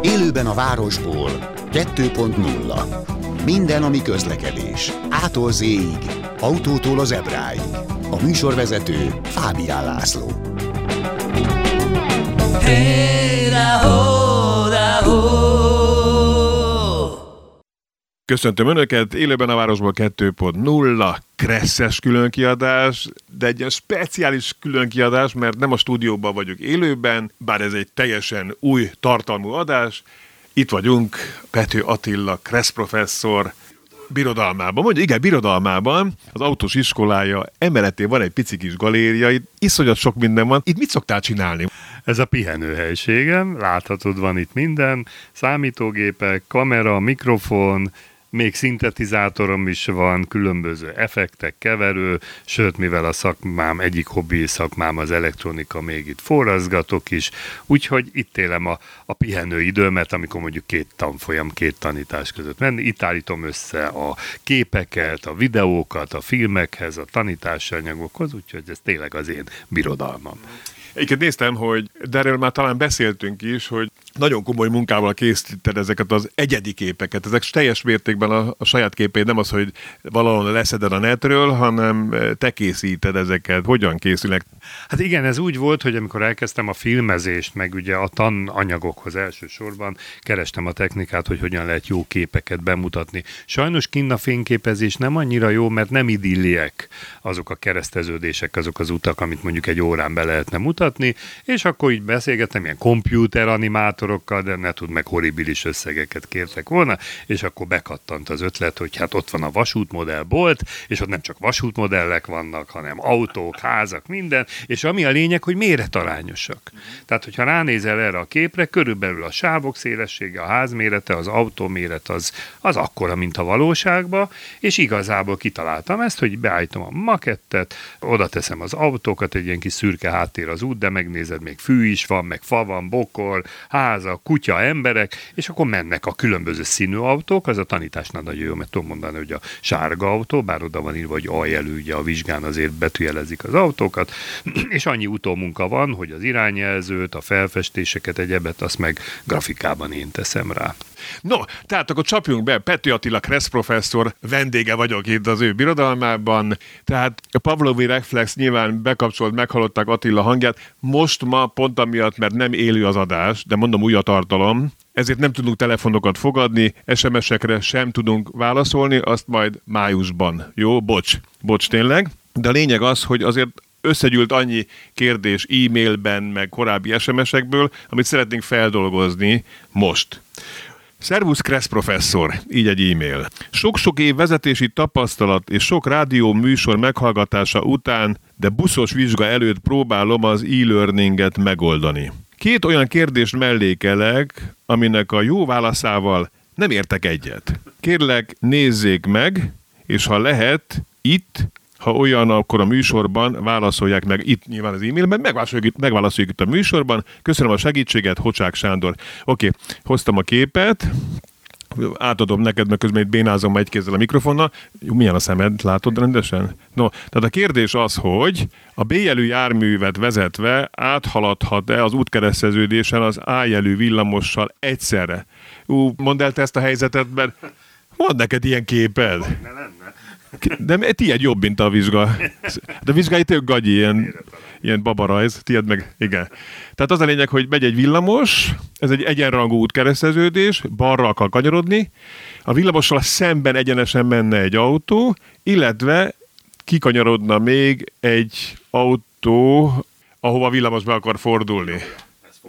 Élőben a városból 2.0 Minden, ami közlekedés. Ától z autótól az ebráig. A műsorvezető Fábián László. Hey, Köszöntöm Önöket, élőben a városból 2.0, kresszes különkiadás, de egy ilyen speciális különkiadás, mert nem a stúdióban vagyok élőben, bár ez egy teljesen új tartalmú adás. Itt vagyunk, Pető Attila, kressz professzor, birodalmában, mondja, igen, birodalmában, az autós iskolája emeletén van egy pici kis galéria, itt iszonyat sok minden van. Itt mit szoktál csinálni? Ez a pihenőhelységem, láthatod, van itt minden, számítógépek, kamera, mikrofon, még szintetizátorom is van, különböző effektek, keverő, sőt, mivel a szakmám, egyik hobbi szakmám az elektronika, még itt forrazgatok is, úgyhogy itt élem a, a pihenő időmet, amikor mondjuk két tanfolyam, két tanítás között menni. Itt állítom össze a képeket, a videókat, a filmekhez, a tanítási anyagokhoz, úgyhogy ez tényleg az én birodalmam. Egyébként néztem, hogy de erről már talán beszéltünk is, hogy nagyon komoly munkával készíted ezeket az egyedi képeket. Ezek teljes mértékben a, a saját képét, nem az, hogy valahol leszeded a netről, hanem te készíted ezeket. Hogyan készülnek? Hát igen, ez úgy volt, hogy amikor elkezdtem a filmezést, meg ugye a tananyagokhoz elsősorban kerestem a technikát, hogy hogyan lehet jó képeket bemutatni. Sajnos kinn a fényképezés nem annyira jó, mert nem idilliek azok a kereszteződések, azok az utak, amit mondjuk egy órán be lehetne mutatni, és akkor így beszélgettem ilyen komputer animátorokkal, de ne tud meg horribilis összegeket kértek volna, és akkor bekattant az ötlet, hogy hát ott van a vasútmodell bolt, és ott nem csak vasútmodellek vannak, hanem autók, házak, minden, és ami a lényeg, hogy méretarányosak. Tehát, hogyha ránézel erre a képre, körülbelül a sávok szélessége, a házmérete, az autó méret az, az akkora, mint a valóságban, és igazából kitaláltam ezt, hogy beállítom a makettet, oda teszem az autókat, egy ilyen kis szürke háttér az út, de megnézed, még fű is van, meg fa van, bokor, háza, kutya, emberek, és akkor mennek a különböző színű autók, az a tanításnál nagyon jó, mert tudom mondani, hogy a sárga autó, bár oda van írva, hogy aljelű, ugye a vizsgán azért betűjelezik az autókat, és annyi utómunka van, hogy az irányjelzőt, a felfestéseket, egyebet, azt meg grafikában én teszem rá. No, tehát akkor csapjunk be, Pető Attila Kressz professzor vendége vagyok itt az ő birodalmában, tehát a Pavlovi Reflex nyilván bekapcsolt, meghallották Attila hangját, most ma pont amiatt, mert nem élő az adás, de mondom új a tartalom, ezért nem tudunk telefonokat fogadni, SMS-ekre sem tudunk válaszolni, azt majd májusban. Jó, bocs, bocs tényleg. De a lényeg az, hogy azért összegyűlt annyi kérdés e-mailben, meg korábbi SMS-ekből, amit szeretnénk feldolgozni most. Szervusz Kressz professzor, így egy e-mail. Sok-sok év vezetési tapasztalat és sok rádió műsor meghallgatása után, de buszos vizsga előtt próbálom az e-learninget megoldani. Két olyan kérdést mellékelek, aminek a jó válaszával nem értek egyet. Kérlek, nézzék meg, és ha lehet, itt ha olyan, akkor a műsorban válaszolják meg itt nyilván az e-mailben, megválaszoljuk, megválaszoljuk itt a műsorban. Köszönöm a segítséget, Hocsák Sándor. Oké, hoztam a képet, átadom neked, mert közben itt bénázom egy kézzel a mikrofonnal. Milyen a szemed? Látod rendesen? No, tehát a kérdés az, hogy a B-jelű járművet vezetve áthaladhat-e az útkereszteződésen az A-jelű villamossal egyszerre? Ú, mondd el te ezt a helyzetet, mert van neked ilyen képed. Ne lenne. De tiéd jobb, mint a vizsga. De a vizsgái tök gagyi, ilyen, ilyen babarajz. Tiéd meg, igen. Tehát az a lényeg, hogy megy egy villamos, ez egy egyenrangú útkereszteződés, balra akar kanyarodni, a villamossal szemben egyenesen menne egy autó, illetve kikanyarodna még egy autó, ahova villamos be akar fordulni.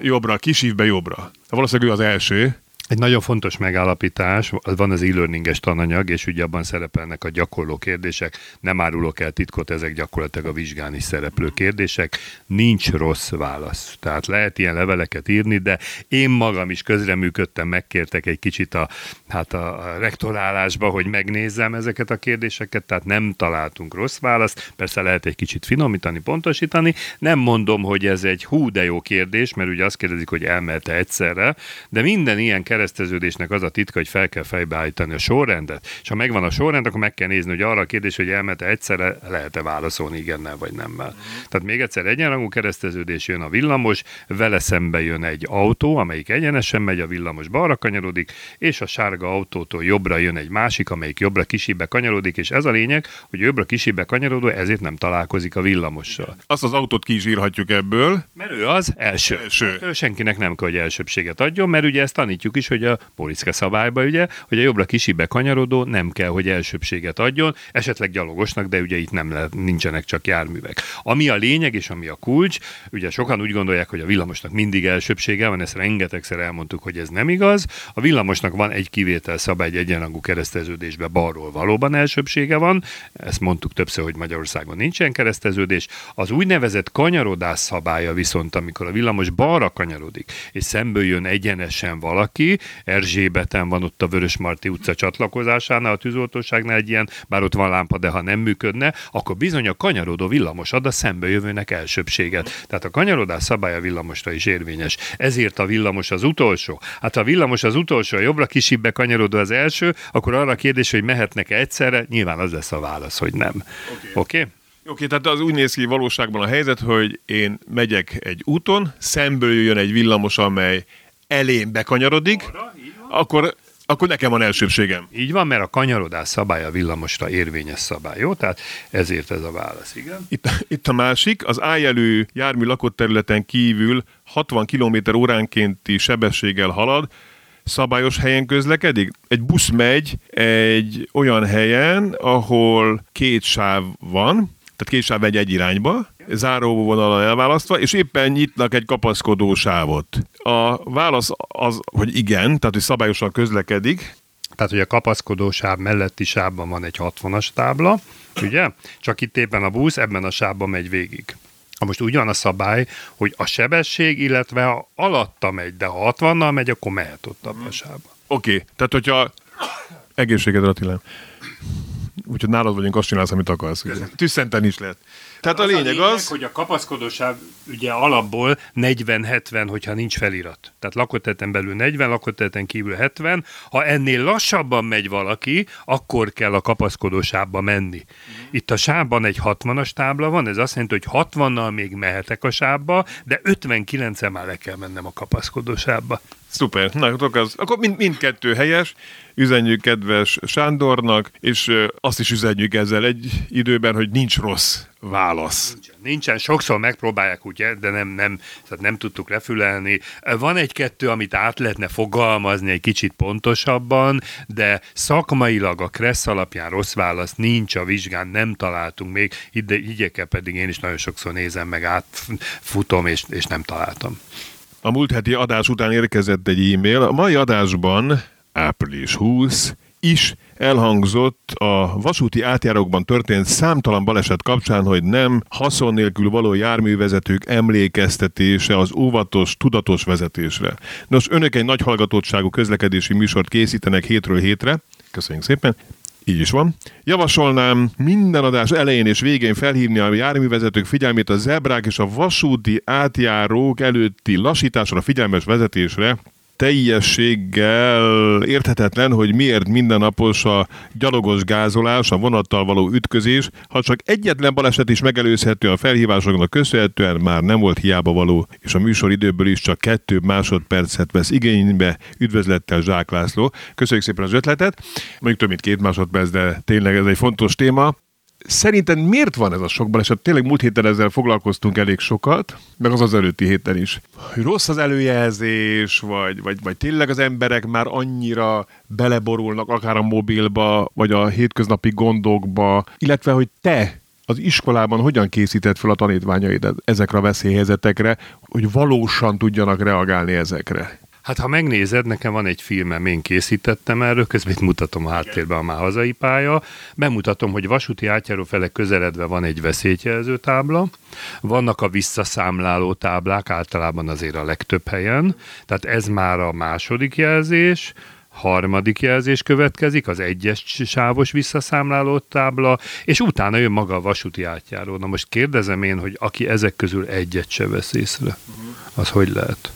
Jobbra, kisívbe jobbra. Valószínűleg ő az első, egy nagyon fontos megállapítás, van az e-learninges tananyag, és ugye abban szerepelnek a gyakorló kérdések. Nem árulok el titkot, ezek gyakorlatilag a vizsgán is szereplő kérdések. Nincs rossz válasz. Tehát lehet ilyen leveleket írni, de én magam is közreműködtem, megkértek egy kicsit a, hát a rektorálásba, hogy megnézzem ezeket a kérdéseket, tehát nem találtunk rossz választ. Persze lehet egy kicsit finomítani, pontosítani. Nem mondom, hogy ez egy hú de jó kérdés, mert ugye azt kérdezik, hogy elmelte egyszerre, de minden ilyen kereszteződésnek az a titka, hogy fel kell fejbeállítani a sorrendet, és ha megvan a sorrend, akkor meg kell nézni, hogy arra a kérdés, hogy elmete egyszerre lehet-e válaszolni igennel vagy nemmel. Tehát még egyszer egyenrangú kereszteződés jön a villamos, vele szembe jön egy autó, amelyik egyenesen megy, a villamos balra kanyarodik, és a sárga autótól jobbra jön egy másik, amelyik jobbra kisibbe kanyarodik, és ez a lényeg, hogy jobbra kisibbe kanyarodó, ezért nem találkozik a villamossal. Azt az autót ki is írhatjuk ebből. Mert ő az első. Első. Ő senkinek nem kell, hogy elsőbséget adjon, mert ugye ezt tanítjuk is, hogy a poliszka szabályba, ugye, hogy a jobbra kisibbe kanyarodó nem kell, hogy elsőbséget adjon, esetleg gyalogosnak, de ugye itt nem lehet, nincsenek csak járművek. Ami a lényeg és ami a kulcs, ugye sokan úgy gondolják, hogy a villamosnak mindig elsőbsége van, ezt rengetegszer elmondtuk, hogy ez nem igaz. A villamosnak van egy kivétel szabály egy egyenrangú kereszteződésbe balról valóban elsőbsége van, ezt mondtuk többször, hogy Magyarországon nincsen kereszteződés. Az úgynevezett kanyarodás szabálya viszont, amikor a villamos balra kanyarodik, és szemből jön egyenesen valaki, Erzsébeten van ott a Vörösmarty utca csatlakozásánál, a tűzoltóságnál egy ilyen, bár ott van lámpa, de ha nem működne, akkor bizony a kanyarodó villamos ad a szembejövőnek elsőbséget. Tehát a kanyarodás szabálya villamosra is érvényes. Ezért a villamos az utolsó. Hát ha a villamos az utolsó, a jobbra kisibbe kanyarodó az első, akkor arra a kérdés, hogy mehetnek egyszerre, nyilván az lesz a válasz, hogy nem. Oké? Okay. Okay? Oké, tehát az úgy néz ki valóságban a helyzet, hogy én megyek egy úton, szemből jön egy villamos, amely elém bekanyarodik, akkor akkor nekem van elsőbségem. Így van, mert a kanyarodás szabálya a villamosra érvényes szabály, jó? Tehát ezért ez a válasz, igen. Itt, itt a másik, az ájelő jármű lakott területen kívül 60 km óránkénti sebességgel halad, szabályos helyen közlekedik? Egy busz megy egy olyan helyen, ahol két sáv van, tehát két sáv megy egy irányba, záróvonalon elválasztva, és éppen nyitnak egy kapaszkodó sávot. A válasz az, hogy igen, tehát hogy szabályosan közlekedik. Tehát, hogy a kapaszkodó sáv melletti sávban van egy 60-as tábla, ugye? Csak itt éppen a busz ebben a sávban megy végig. Ha most úgy van a szabály, hogy a sebesség, illetve ha alatta megy, de ha 60-nal megy, akkor mehet ott a sávban. Oké, okay. tehát hogyha egészségedre Attilám. Úgyhogy nálad vagyunk, azt csinálsz, amit akarsz. Tüsszenteni is lehet. Tehát a lényeg, a lényeg az... hogy a kapaszkodósáv ugye alapból 40-70, hogyha nincs felirat. Tehát lakóteten belül 40, lakóteten kívül 70. Ha ennél lassabban megy valaki, akkor kell a kapaszkodósávba menni. Uh-huh. Itt a sávban egy 60-as tábla van, ez azt jelenti, hogy 60-nal még mehetek a sávba, de 59-en már le kell mennem a kapaszkodósávba. Szuper, na az, akkor mind, mindkettő helyes, üzenjük kedves Sándornak, és azt is üzenjük ezzel egy időben, hogy nincs rossz válasz. Nincsen, nincsen. sokszor megpróbálják úgy, de nem, nem, tehát nem tudtuk lefülelni. Van egy-kettő, amit át lehetne fogalmazni egy kicsit pontosabban, de szakmailag a Kressz alapján rossz válasz nincs a vizsgán, nem találtunk még, ide, igyeke pedig én is nagyon sokszor nézem meg, átfutom, és, és nem találtam. A múlt heti adás után érkezett egy e-mail. A mai adásban, április 20, is elhangzott a vasúti átjárókban történt számtalan baleset kapcsán, hogy nem haszon nélkül való járművezetők emlékeztetése az óvatos, tudatos vezetésre. Nos, önök egy nagy hallgatottságú közlekedési műsort készítenek hétről hétre. Köszönjük szépen. Így is van. Javasolnám minden adás elején és végén felhívni a járművezetők figyelmét a zebrák és a vasúti átjárók előtti lassításra, figyelmes vezetésre, teljességgel érthetetlen, hogy miért mindennapos a gyalogos gázolás, a vonattal való ütközés, ha csak egyetlen baleset is megelőzhető a felhívásoknak köszönhetően, már nem volt hiába való, és a műsor időből is csak kettő másodpercet vesz igénybe. Üdvözlettel Zsák László. Köszönjük szépen az ötletet. Mondjuk több mint két másodperc, de tényleg ez egy fontos téma. Szerinted miért van ez a sok baleset? Tényleg múlt héten ezzel foglalkoztunk elég sokat, meg az az előtti héten is. Hogy rossz az előjelzés, vagy, vagy, vagy tényleg az emberek már annyira beleborulnak akár a mobilba, vagy a hétköznapi gondokba, illetve hogy te az iskolában hogyan készített fel a tanítványaid ezekre a veszélyhelyzetekre, hogy valósan tudjanak reagálni ezekre? Hát ha megnézed, nekem van egy filmem, én készítettem erről, közben itt mutatom a háttérben a már hazai pálya, bemutatom, hogy vasúti átjáró felek közeledve van egy veszélyjelző tábla, vannak a visszaszámláló táblák, általában azért a legtöbb helyen, tehát ez már a második jelzés, harmadik jelzés következik, az egyes sávos visszaszámláló tábla, és utána jön maga a vasúti átjáró. Na most kérdezem én, hogy aki ezek közül egyet se vesz észre, az hogy lehet?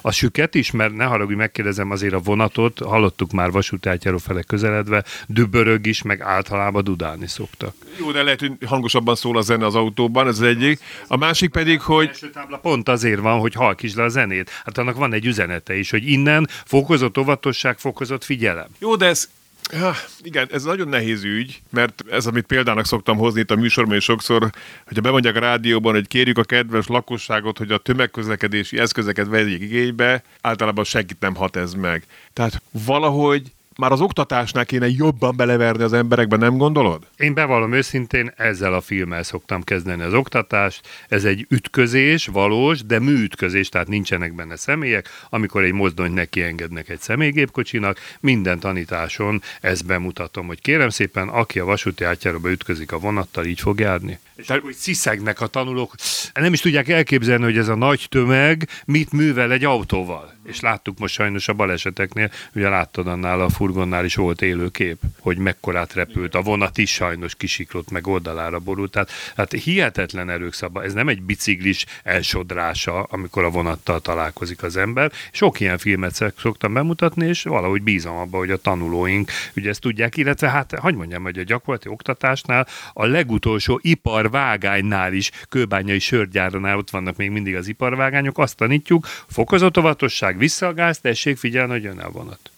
A süket is, mert ne haragudj, megkérdezem azért a vonatot, hallottuk már vasútátjáról fele közeledve, dübörög is, meg általában dudálni szoktak. Jó, de lehet, hogy hangosabban szól a zene az autóban, ez az egyik. A másik pedig, hogy... első tábla pont azért van, hogy halkítsd le a zenét. Hát annak van egy üzenete is, hogy innen fokozott óvatosság, fokozott figyelem. Jó, de ez Ja, igen, ez nagyon nehéz ügy, mert ez, amit példának szoktam hozni itt a műsorban is sokszor, hogyha bemondják a rádióban, hogy kérjük a kedves lakosságot, hogy a tömegközlekedési eszközeket vegyék igénybe, általában senkit nem hat ez meg. Tehát valahogy már az oktatásnál kéne jobban beleverni az emberekbe, nem gondolod? Én bevallom őszintén, ezzel a filmmel szoktam kezdeni az oktatást. Ez egy ütközés, valós, de műütközés, tehát nincsenek benne személyek. Amikor egy mozdonyt neki engednek egy személygépkocsinak, minden tanításon ezt bemutatom, hogy kérem szépen, aki a vasúti átjáróba ütközik a vonattal, így fog járni. És Tehát, hogy sziszegnek a tanulók. Nem is tudják elképzelni, hogy ez a nagy tömeg mit művel egy autóval. És láttuk most sajnos a baleseteknél, ugye láttad annál a furgonnál is volt élő kép, hogy mekkorát repült, a vonat is sajnos kisiklott, meg oldalára borult. Tehát, hát hihetetlen erők szabad. Ez nem egy biciklis elsodrása, amikor a vonattal találkozik az ember. Sok ilyen filmet szoktam bemutatni, és valahogy bízom abba, hogy a tanulóink ugye ezt tudják, illetve hát, hogy mondjam, hogy a gyakorlati oktatásnál a legutolsó iparvágánynál is, kőbányai sörgyárnál ott vannak még mindig az iparvágányok, azt tanítjuk, fokozott óvatosság, vissza a gáz, tessék figyelni, hogy jön a vonat.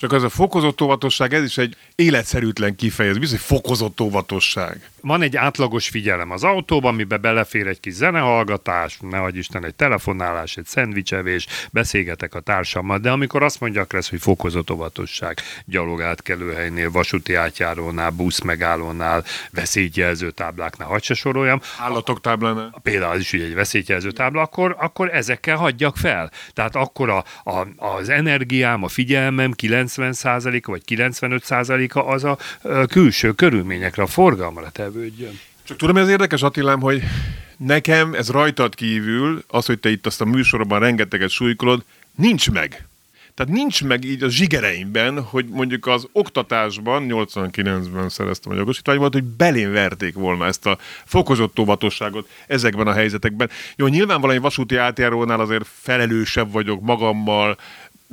Csak az a fokozott óvatosság, ez is egy életszerűtlen kifejezés, bizony fokozott óvatosság. Van egy átlagos figyelem az autóban, amiben belefér egy kis zenehallgatás, ne adj Isten, egy telefonálás, egy szendvicsevés, beszélgetek a társammal, de amikor azt mondják lesz, hogy fokozott óvatosság, gyalogátkelőhelynél, vasúti átjárónál, busz megállónál, veszélyjelző tábláknál, hadd se soroljam. Állatok táblánál. Például az is ugye egy veszélyjelző tábla, akkor, akkor ezekkel hagyjak fel. Tehát akkor a, a, az energiám, a figyelmem 90%-a vagy 95%-a az a külső körülményekre, a forgalmra tevődjön. Csak tudom, ez érdekes, Attilám, hogy nekem ez rajtad kívül, az, hogy te itt azt a műsorban rengeteget súlykolod, nincs meg. Tehát nincs meg így a zsigereimben, hogy mondjuk az oktatásban, 89-ben szereztem a jogosítványomat, hogy belén verték volna ezt a fokozott óvatosságot ezekben a helyzetekben. Jó, nyilvánvalóan egy vasúti átjárónál azért felelősebb vagyok magammal,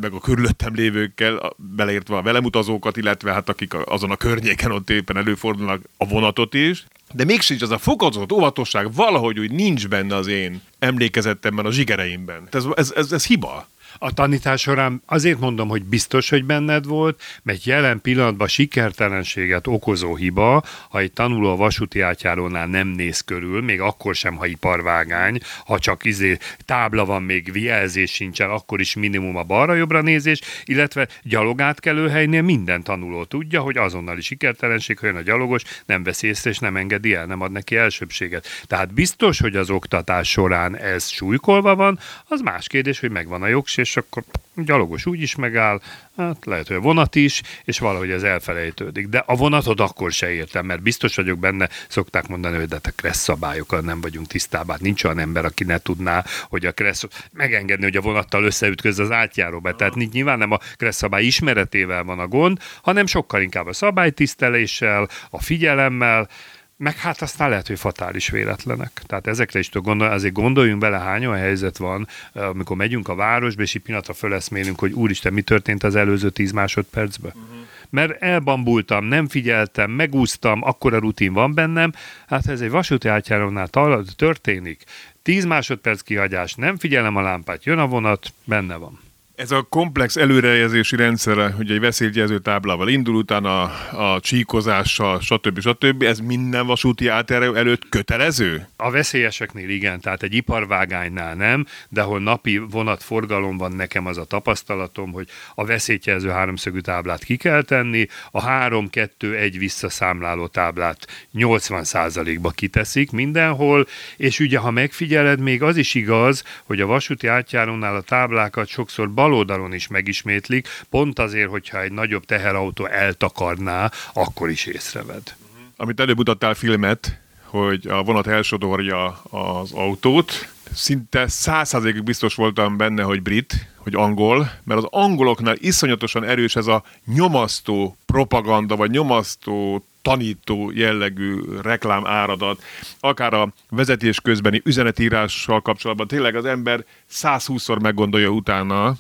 meg a körülöttem lévőkkel, beleértve a velemutazókat, illetve hát akik azon a környéken ott éppen előfordulnak a vonatot is. De mégsem az a fokozott óvatosság valahogy úgy nincs benne az én emlékezettemben, a zsigereimben. Ez, ez, ez, ez hiba a tanítás során azért mondom, hogy biztos, hogy benned volt, mert jelen pillanatban sikertelenséget okozó hiba, ha egy tanuló a vasúti átjárónál nem néz körül, még akkor sem, ha iparvágány, ha csak izé tábla van, még jelzés sincsen, akkor is minimum a balra-jobbra nézés, illetve gyalogátkelőhelynél minden tanuló tudja, hogy azonnali sikertelenség, ha jön a gyalogos, nem veszi észre és nem engedi el, nem ad neki elsőbséget. Tehát biztos, hogy az oktatás során ez súlykolva van, az más kérdés, hogy megvan a és akkor gyalogos úgy is megáll, hát lehet, hogy a vonat is, és valahogy ez elfelejtődik. De a vonatot akkor se értem, mert biztos vagyok benne, szokták mondani, hogy de a kressz szabályokkal nem vagyunk tisztában. Hát nincs olyan ember, aki ne tudná, hogy a kressz megengedni, hogy a vonattal összeütköz az átjáróba. Tehát nyilván nem a kressz szabály ismeretével van a gond, hanem sokkal inkább a szabálytiszteléssel, a figyelemmel, meg hát aztán lehet, hogy fatális véletlenek. Tehát ezekre is tudok gondolni, azért gondoljunk bele, hány olyan helyzet van, amikor megyünk a városba, és egy pillanatra föleszmélünk, hogy úristen, mi történt az előző tíz másodpercben. Uh-huh. Mert elbambultam, nem figyeltem, megúsztam, akkor a rutin van bennem, hát ez egy vasúti átjárónál történik. Tíz másodperc kihagyás, nem figyelem a lámpát, jön a vonat, benne van. Ez a komplex előrejelzési rendszere, hogy egy veszélyjelző táblával indul, utána a, a csíkozással, stb. stb. Ez minden vasúti átjáró előtt kötelező? A veszélyeseknél igen, tehát egy iparvágánynál nem, de ahol napi vonatforgalom van, nekem az a tapasztalatom, hogy a veszélyjelző háromszögű táblát ki kell tenni, a 3-2-1 visszaszámláló táblát 80%-ba kiteszik mindenhol, és ugye ha megfigyeled, még az is igaz, hogy a vasúti átjárónál a táblákat sokszor bal oldalon is megismétlik, pont azért, hogyha egy nagyobb teherautó eltakarná, akkor is észreved. Amit előbb mutattál filmet, hogy a vonat elsodorja az autót, szinte százszázalékig biztos voltam benne, hogy brit, hogy angol, mert az angoloknál iszonyatosan erős ez a nyomasztó propaganda, vagy nyomasztó tanító jellegű reklám áradat, akár a vezetés közbeni üzenetírással kapcsolatban tényleg az ember 120-szor meggondolja utána,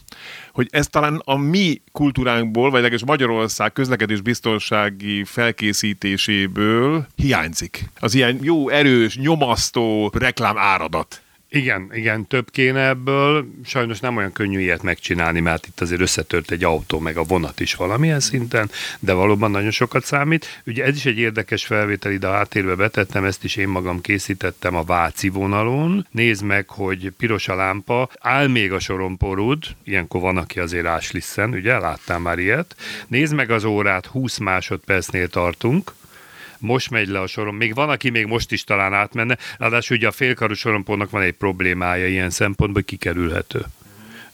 hogy ez talán a mi kultúránkból, vagy legalábbis Magyarország közlekedés biztonsági felkészítéséből hiányzik. Az ilyen jó, erős, nyomasztó reklám áradat. Igen, igen, több kéne ebből. Sajnos nem olyan könnyű ilyet megcsinálni, mert itt azért összetört egy autó, meg a vonat is valamilyen szinten, de valóban nagyon sokat számít. Ugye ez is egy érdekes felvétel, ide a háttérbe betettem, ezt is én magam készítettem a Váci vonalon. Nézd meg, hogy piros a lámpa, áll még a sorompórud, ilyenkor van, aki azért áslisszen, ugye, láttál már ilyet. Nézd meg az órát, 20 másodpercnél tartunk, most megy le a soron. Még van, aki még most is talán átmenne. Ráadásul ugye a félkarú sorompónak van egy problémája ilyen szempontból, kikerülhető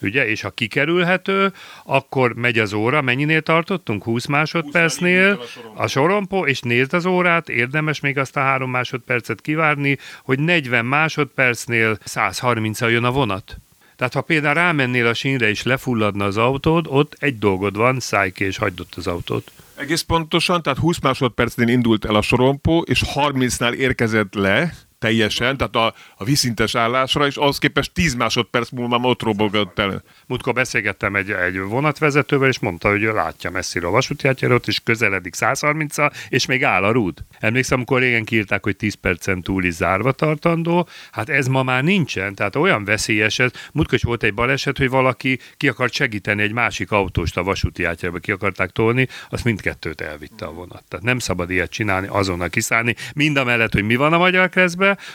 ugye, és ha kikerülhető, akkor megy az óra, mennyinél tartottunk? 20 másodpercnél a sorompó, és nézd az órát, érdemes még azt a három másodpercet kivárni, hogy 40 másodpercnél 130 jön a vonat. Tehát ha például rámennél a sínre és lefulladna az autód, ott egy dolgod van, szállj ki és hagyd ott az autót. Egész pontosan, tehát 20 másodpercnél indult el a sorompó, és 30-nál érkezett le, teljesen, tehát a, a viszintes állásra, és az képest 10 másodperc múlva már ott robogott el. Múltkor beszélgettem egy, egy vonatvezetővel, és mondta, hogy látja messzire a vasúti átjárót, és közeledik 130 és még áll a rúd. Emlékszem, amikor régen kiírták, hogy 10 percen túl is zárva tartandó, hát ez ma már nincsen, tehát olyan veszélyes ez. Múltkor is volt egy baleset, hogy valaki ki akart segíteni egy másik autóst a vasúti átjáróba, ki akarták tolni, azt mindkettőt elvitte a vonat. Tehát nem szabad ilyet csinálni, azonnal kiszállni, mind a mellett, hogy mi van a magyar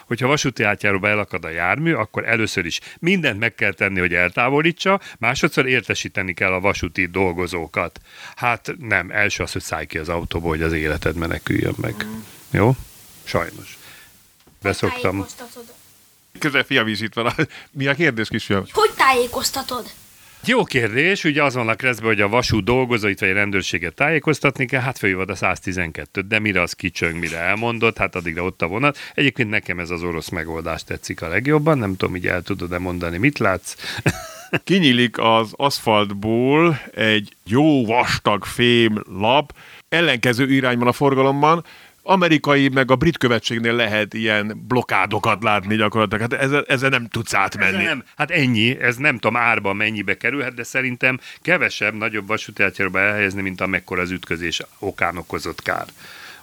hogyha vasúti átjáróba elakad a jármű, akkor először is mindent meg kell tenni, hogy eltávolítsa, másodszor értesíteni kell a vasúti dolgozókat. Hát nem, első az, hogy szállj ki az autóból, hogy az életed meneküljön meg. Mm. Jó? Sajnos. Beszoktam. Közel fiam is itt van. Mi a kérdés, kisfiam? Hogy tájékoztatod? Jó kérdés, ugye az van a kreszbe, hogy a vasút dolgozóit vagy a rendőrséget tájékoztatni kell, hát fölhívod a 112 de mire az kicsöng, mire elmondott, hát addigra ott a vonat. Egyébként nekem ez az orosz megoldás tetszik a legjobban, nem tudom, így el tudod-e mondani, mit látsz? Kinyílik az aszfaltból egy jó vastag fém lap, ellenkező irányban a forgalomban, amerikai, meg a brit követségnél lehet ilyen blokádokat látni gyakorlatilag. Hát ezzel, ezzel nem tudsz átmenni. Ezzel nem. Hát ennyi, ez nem tudom árban mennyibe kerülhet, de szerintem kevesebb, nagyobb vasúti elhelyezni, mint amekkora az ütközés okán okozott kár.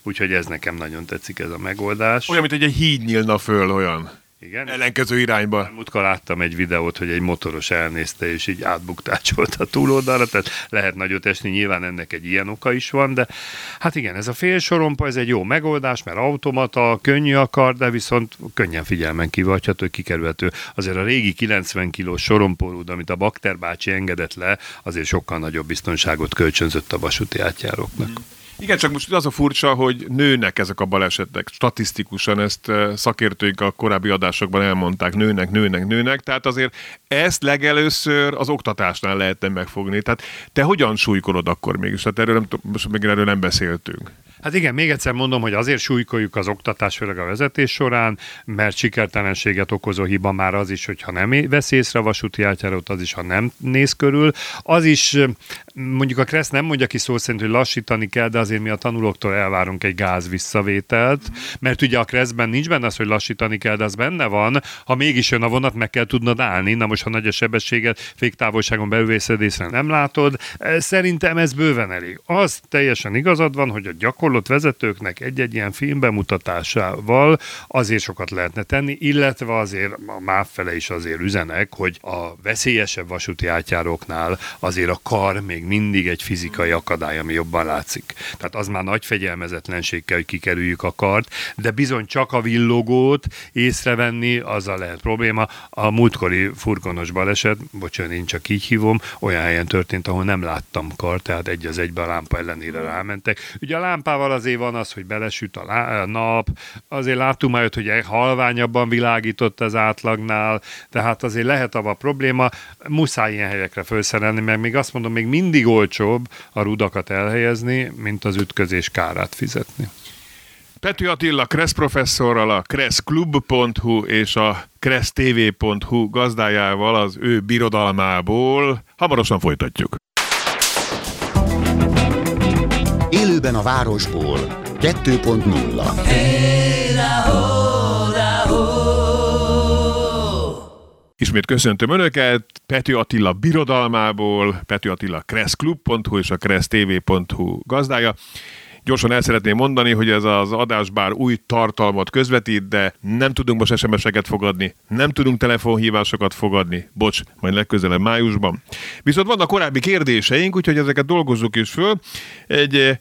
Úgyhogy ez nekem nagyon tetszik ez a megoldás. Olyan, mint hogy egy híd nyílna föl, olyan. Igen. Ellenkező irányba. Múltkor láttam egy videót, hogy egy motoros elnézte, és így átbuktácsolt a túloldalra, tehát lehet nagyot esni, nyilván ennek egy ilyen oka is van, de hát igen, ez a félsorompa, ez egy jó megoldás, mert automata, könnyű akar, de viszont könnyen figyelmen kivagyható, kikerülhető. Azért a régi 90 kilós sorompórúd, amit a Bakter bácsi engedett le, azért sokkal nagyobb biztonságot kölcsönzött a vasúti átjáróknak. Mm. Igen, csak most az a furcsa, hogy nőnek ezek a balesetek. Statisztikusan ezt eh, szakértőink a korábbi adásokban elmondták, nőnek, nőnek, nőnek. Tehát azért ezt legelőször az oktatásnál lehetne megfogni. Tehát te hogyan súlykolod akkor mégis? Tehát erről nem, most még erről nem beszéltünk. Hát igen, még egyszer mondom, hogy azért súlykoljuk az oktatás, főleg a vezetés során, mert sikertelenséget okozó hiba már az is, hogyha nem vesz észre a vasúti átjárót, az is, ha nem néz körül. Az is, mondjuk a Kressz nem mondja ki szó szerint, hogy lassítani kell, de azért mi a tanulóktól elvárunk egy gáz visszavételt, mert ugye a Kresszben nincs benne az, hogy lassítani kell, de az benne van, ha mégis jön a vonat, meg kell tudnod állni. Na most, ha nagy a sebességet, féktávolságon belül észre nem látod, szerintem ez bőven elég. Az teljesen igazad van, hogy a gyakorlott vezetőknek egy-egy ilyen film bemutatásával azért sokat lehetne tenni, illetve azért a MÁV fele is azért üzenek, hogy a veszélyesebb vasúti átjáróknál azért a kar még mindig egy fizikai akadály, ami jobban látszik. Tehát az már nagy fegyelmezetlenség kell, hogy kikerüljük a kart, de bizony csak a villogót észrevenni, azzal lehet probléma. A múltkori furgonos baleset, bocsánat, én csak így hívom, olyan helyen történt, ahol nem láttam kart, tehát egy az egybe a lámpa ellenére rámentek. Ugye a lámpával azért van az, hogy belesüt a, lá- a nap, azért láttunk már hogy halványabban világított az átlagnál, tehát azért lehet a probléma, muszáj ilyen helyekre felszerelni, mert még azt mondom, még mindig olcsóbb a rudakat elhelyezni, mint az ütközés kárát fizetni. Pető Attila Kressz professzorral, a kresszklub.hu és a kressztv.hu gazdájával az ő birodalmából hamarosan folytatjuk. Élőben a városból. 2.0 Ismét köszöntöm Önöket, Pető Attila birodalmából, Pető Attila kresszklub.hu és a kressztv.hu gazdája. Gyorsan el szeretném mondani, hogy ez az adás bár új tartalmat közvetít, de nem tudunk most SMS-eket fogadni, nem tudunk telefonhívásokat fogadni, bocs, majd legközelebb májusban. Viszont vannak korábbi kérdéseink, úgyhogy ezeket dolgozzuk is föl. Egy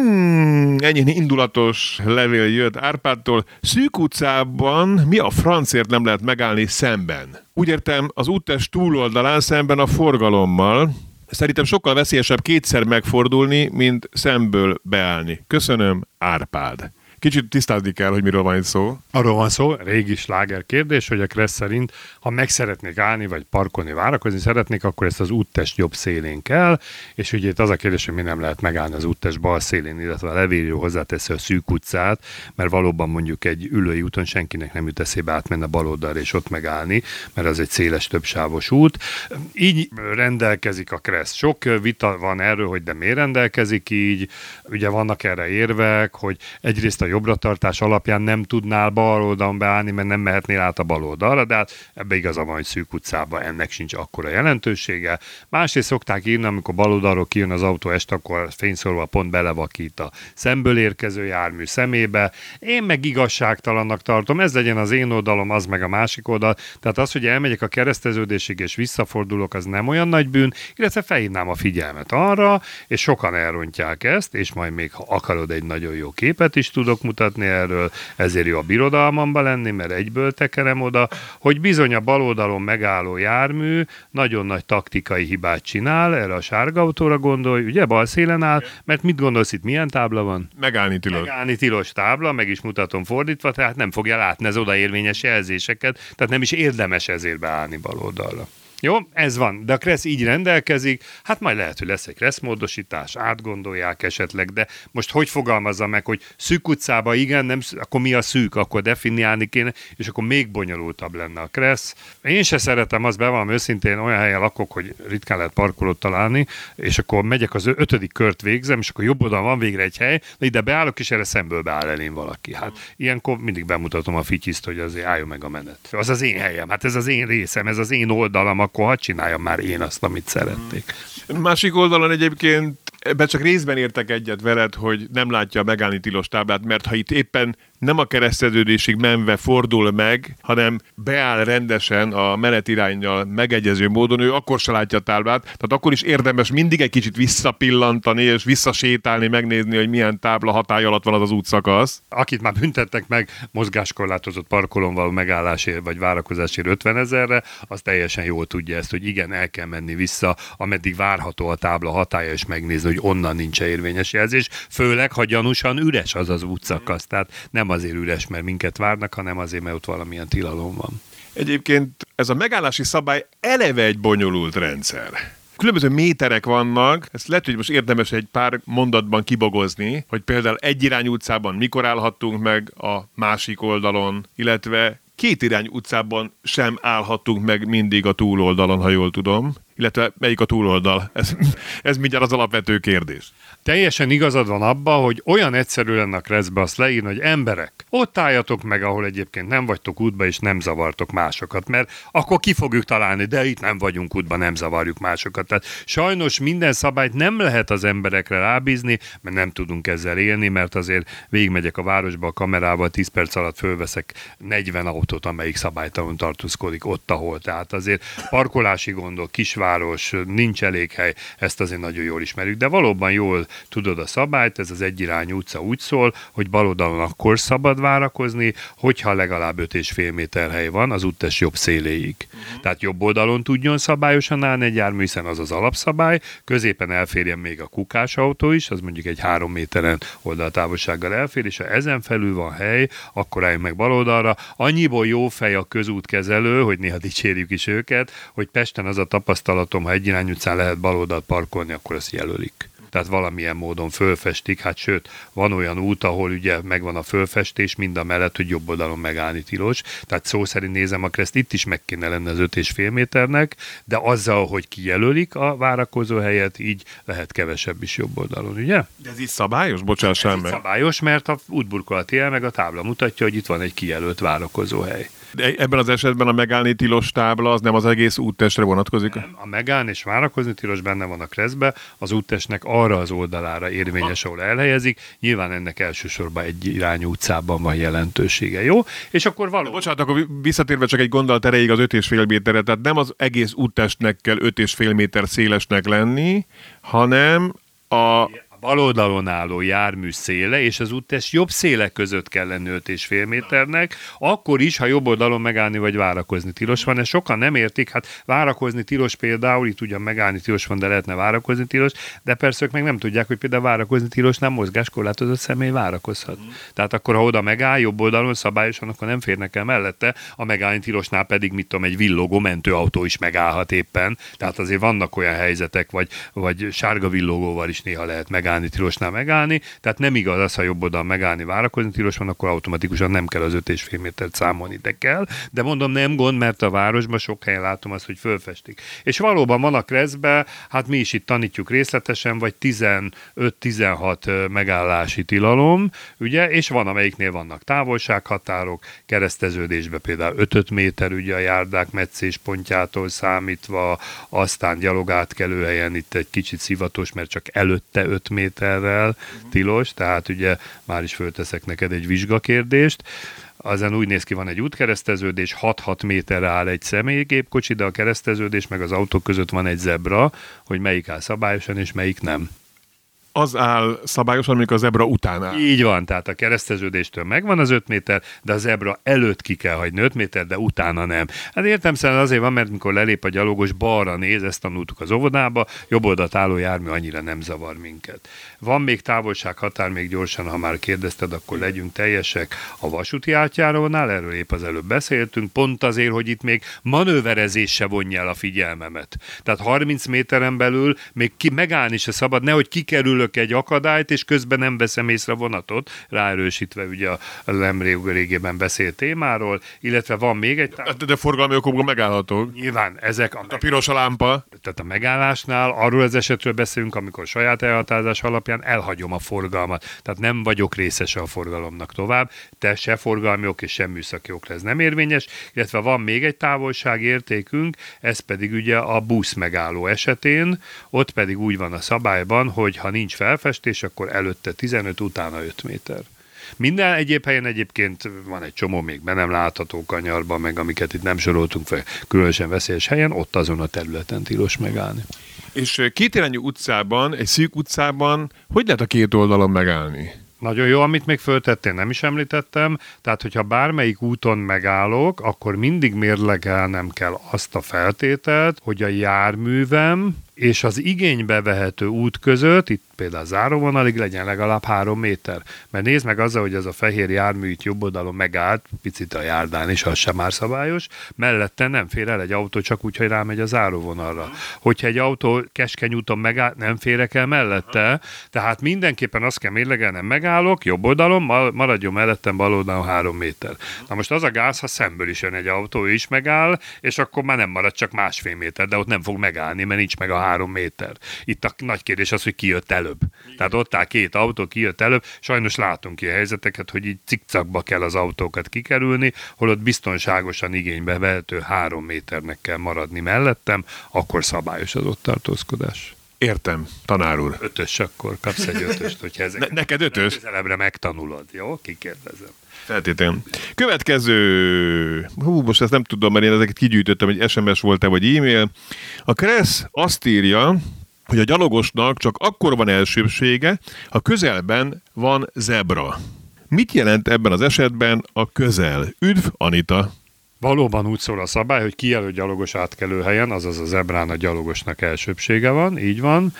Hmm, ennyi indulatos levél jött Árpádtól. Szűk utcában mi a francért nem lehet megállni szemben? Úgy értem, az úttest túloldalán szemben a forgalommal, Szerintem sokkal veszélyesebb kétszer megfordulni, mint szemből beállni. Köszönöm, Árpád. Kicsit tisztázni kell, hogy miről van itt szó. Arról van szó, régi sláger kérdés, hogy a Kressz szerint, ha meg szeretnék állni, vagy parkolni, várakozni szeretnék, akkor ezt az úttest jobb szélén kell, és ugye itt az a kérdés, hogy mi nem lehet megállni az úttest bal szélén, illetve a levélő hozzáteszi a szűk utcát, mert valóban mondjuk egy ülői úton senkinek nem jut eszébe átmenni a bal oldalra és ott megállni, mert az egy széles többsávos út. Így rendelkezik a Kressz. Sok vita van erről, hogy de miért rendelkezik így. Ugye vannak erre érvek, hogy egyrészt a jobbratartás alapján nem tudnál bal oldalon beállni, mert nem mehetnél át a bal oldalra, de hát ebbe igaza van, hogy szűk utcában ennek sincs akkora jelentősége. Másrészt szokták írni, amikor bal oldalról kijön az autó este, akkor fényszorva pont belevakít a szemből érkező jármű szemébe. Én meg igazságtalannak tartom, ez legyen az én oldalom, az meg a másik oldal. Tehát az, hogy elmegyek a kereszteződésig és visszafordulok, az nem olyan nagy bűn, illetve felhívnám a figyelmet arra, és sokan elrontják ezt, és majd még ha akarod egy nagyon jó képet is tudok tudok mutatni erről, ezért jó a birodalmamba lenni, mert egyből tekerem oda, hogy bizony a baloldalon megálló jármű nagyon nagy taktikai hibát csinál, erre a sárga autóra gondolj, ugye bal szélen áll, mert mit gondolsz itt, milyen tábla van? Megállni tilos. Megállni tilos tábla, meg is mutatom fordítva, tehát nem fogja látni az odaérvényes jelzéseket, tehát nem is érdemes ezért beállni baloldalra. Jó, ez van, de a Kressz így rendelkezik, hát majd lehet, hogy lesz egy Kressz módosítás, átgondolják esetleg, de most hogy fogalmazza meg, hogy szűk utcába igen, nem, akkor mi a szűk, akkor definiálni kéne, és akkor még bonyolultabb lenne a Kressz. Én se szeretem, azt bevallom őszintén, olyan helyen lakok, hogy ritkán lehet parkolót találni, és akkor megyek az ötödik kört végzem, és akkor jobb oldalon van végre egy hely, de ide beállok, és erre szemből beáll elén valaki. Hát ilyenkor mindig bemutatom a fityiszt, hogy azért álljon meg a menet. Az az én helyem, hát ez az én részem, ez az én oldalam, akkor hadd csináljam már én azt, amit szerették. Másik oldalon egyébként ebben csak részben értek egyet veled, hogy nem látja a megállni tilos táblát, mert ha itt éppen nem a kereszteződésig menve fordul meg, hanem beáll rendesen a menetirányjal megegyező módon, ő akkor se látja a táblát, tehát akkor is érdemes mindig egy kicsit visszapillantani és visszasétálni, megnézni, hogy milyen tábla hatály alatt van az az útszakasz. Akit már büntettek meg mozgáskorlátozott parkolón való megállásért vagy várakozásért 50 ezerre, az teljesen jól tudja ezt, hogy igen, el kell menni vissza, ameddig várható a tábla hatája, és megnézni, hogy onnan nincs érvényes jelzés, főleg, ha gyanúsan üres az az útszakasz. Tehát nem azért üres, mert minket várnak, hanem azért, mert ott valamilyen tilalom van. Egyébként ez a megállási szabály eleve egy bonyolult rendszer különböző méterek vannak, ezt lehet, hogy most érdemes egy pár mondatban kibogozni, hogy például egy irány utcában mikor állhattunk meg a másik oldalon, illetve két irány utcában sem állhattunk meg mindig a túloldalon, ha jól tudom illetve melyik a túloldal? Ez, ez mindjárt az alapvető kérdés. Teljesen igazad van abba, hogy olyan egyszerű lenne a kreszbe azt leírni, hogy emberek, ott álljatok meg, ahol egyébként nem vagytok útba, és nem zavartok másokat, mert akkor ki fogjuk találni, de itt nem vagyunk útba, nem zavarjuk másokat. Tehát sajnos minden szabályt nem lehet az emberekre rábízni, mert nem tudunk ezzel élni, mert azért végigmegyek a városba a kamerával, 10 perc alatt fölveszek 40 autót, amelyik szabálytalanul tartózkodik ott, ahol. Tehát azért parkolási gondok, kisvár város, nincs elég hely, ezt azért nagyon jól ismerjük, de valóban jól tudod a szabályt, ez az egyirányú utca úgy szól, hogy bal oldalon akkor szabad várakozni, hogyha legalább 5,5 méter hely van az úttes jobb széléig. Uh-huh. Tehát jobb oldalon tudjon szabályosan állni egy jármű, hiszen az az alapszabály, középen elférjen még a kukás autó is, az mondjuk egy három méteren oldaltávolsággal elfér, és ha ezen felül van hely, akkor álljunk meg bal oldalra. Annyiból jó fej a közútkezelő, hogy néha dicsérjük is őket, hogy Pesten az a tapasztalat, tapasztalatom, ha egy irány utcán lehet baloldalt parkolni, akkor ezt jelölik. Tehát valamilyen módon fölfestik, hát sőt, van olyan út, ahol ugye megvan a fölfestés, mind a mellett, hogy jobb oldalon megállni tilos, tehát szó szerint nézem a kereszt, itt is meg kéne lenne az 5,5 méternek, de azzal, hogy kijelölik a várakozó helyet, így lehet kevesebb is jobb oldalon, ugye? De ez így szabályos? Bocsássál Ez meg. szabályos, mert a útburkolati jel meg a tábla mutatja, hogy itt van egy kijelölt várakozó hely. De ebben az esetben a megállni tilos tábla az nem az egész úttestre vonatkozik? A megállni és várakozni tilos benne van a kreszbe, az úttestnek arra az oldalára érvényes, ahol elhelyezik. Nyilván ennek elsősorban egy irányú utcában van jelentősége, jó? És akkor való. Bocsánat, akkor visszatérve csak egy gondolat erejéig az 5,5 méterre, tehát nem az egész úttestnek kell 5,5 méter szélesnek lenni, hanem a A bal oldalon álló jármű széle és az úttest jobb széle között kell lenni 5,5 méternek, akkor is, ha jobb oldalon megállni vagy várakozni tilos van. Ezt sokan nem értik, hát várakozni tilos például, itt ugyan megállni tilos van, de lehetne várakozni tilos, de persze ők meg nem tudják, hogy például várakozni tilos nem mozgáskorlátozott személy várakozhat. Tehát akkor, ha oda megáll jobb oldalon szabályosan, akkor nem férnek el mellette, a megállni tilosnál pedig, mit tudom, egy villogó mentőautó is megállhat éppen. Tehát azért vannak olyan helyzetek, vagy, vagy sárga villogóval is néha lehet megállni tilosnál megállni, tehát nem igaz az, ha jobb oldalon megállni, várakozni tilos van, akkor automatikusan nem kell az 5,5 métert számolni, de kell. De mondom, nem gond, mert a városban sok helyen látom azt, hogy fölfestik. És valóban van a kreszbe, hát mi is itt tanítjuk részletesen, vagy 15-16 megállási tilalom, ugye, és van, amelyiknél vannak távolsághatárok, kereszteződésbe például 5 méter, ugye a járdák meccés pontjától számítva, aztán gyalogátkelőhelyen itt egy kicsit szivatos, mert csak előtte 5 méterrel tilos, tehát ugye már is fölteszek neked egy vizsgakérdést. Azon úgy néz ki, van egy útkereszteződés, 6-6 méterre áll egy személygépkocsi, de a kereszteződés meg az autók között van egy zebra, hogy melyik áll szabályosan és melyik nem. Az áll szabályosan, amikor a zebra után áll. Így van, tehát a kereszteződéstől megvan az 5 méter, de a zebra előtt ki kell hagyni 5 méter, de utána nem. Hát értem szerint azért van, mert mikor lelép a gyalogos, balra néz, ezt tanultuk az óvodába, jobb oldalt álló jármű annyira nem zavar minket. Van még távolsághatár, még gyorsan, ha már kérdezted, akkor legyünk teljesek a vasúti átjárónál, erről épp az előbb beszéltünk, pont azért, hogy itt még manőverezés se vonja el a figyelmemet. Tehát 30 méteren belül még ki megállni se szabad, nehogy kikerülök egy akadályt, és közben nem veszem észre vonatot, ráerősítve ugye a nemrég régében beszélt témáról, illetve van még egy... Tá- De, de forgalmi okokból megállhatók. Nyilván ezek a A piros a lámpa. tehát a megállásnál arról az esetről beszélünk, amikor saját elhatározás alapján elhagyom a forgalmat. Tehát nem vagyok részese a forgalomnak tovább, te se forgalmi ok és sem műszaki okra ez nem érvényes, illetve van még egy távolságértékünk, ez pedig ugye a busz megálló esetén, ott pedig úgy van a szabályban, hogy ha nincs felfestés, akkor előtte 15, utána 5 méter. Minden egyéb helyen egyébként van egy csomó még be nem látható kanyarban, meg amiket itt nem soroltunk fel, különösen veszélyes helyen, ott azon a területen tilos megállni. És ö, kétirányú utcában, egy szűk utcában, hogy lehet a két oldalon megállni? Nagyon jó, amit még föltettél, nem is említettem. Tehát, hogyha bármelyik úton megállok, akkor mindig mérlegelnem kell azt a feltételt, hogy a járművem és az igénybe vehető út között, itt például záróvonalig legyen legalább három méter. Mert nézd meg azzal, hogy ez a fehér jármű itt jobb oldalon megállt, picit a járdán is, az sem már szabályos, mellette nem fér el egy autó csak úgy, hogy rámegy a záróvonalra. Hogyha egy autó keskeny úton megáll, nem férek el mellette, tehát mindenképpen azt kell mérlegelnem, megállok, jobb oldalon, ma- maradjon mellettem bal oldalon három méter. Na most az a gáz, ha szemből is jön egy autó, is megáll, és akkor már nem marad csak másfél méter, de ott nem fog megállni, mert nincs meg a három méter. Itt a nagy kérdés az, hogy ki jött előbb. Tehát ott áll két autó, ki jött előbb. Sajnos látunk ilyen helyzeteket, hogy így cikcakba kell az autókat kikerülni, holott biztonságosan igénybe vehető három méternek kell maradni mellettem, akkor szabályos az ott tartózkodás. Értem, tanár úr. Ötös akkor kapsz egy ötöst, hogyha ezek Ne, neked ötös? közelebbre megtanulod, jó? Kikérdezem. Feltétlenül. Következő. Hú, most ezt nem tudom, mert én ezeket kigyűjtöttem, hogy SMS volt-e, vagy e-mail. A Kressz azt írja, hogy a gyalogosnak csak akkor van elsőbsége, ha közelben van zebra. Mit jelent ebben az esetben a közel? Üdv, Anita! Valóban úgy szól a szabály, hogy kijelölt gyalogos átkelő helyen, azaz a zebrán a gyalogosnak elsőbsége van, így van,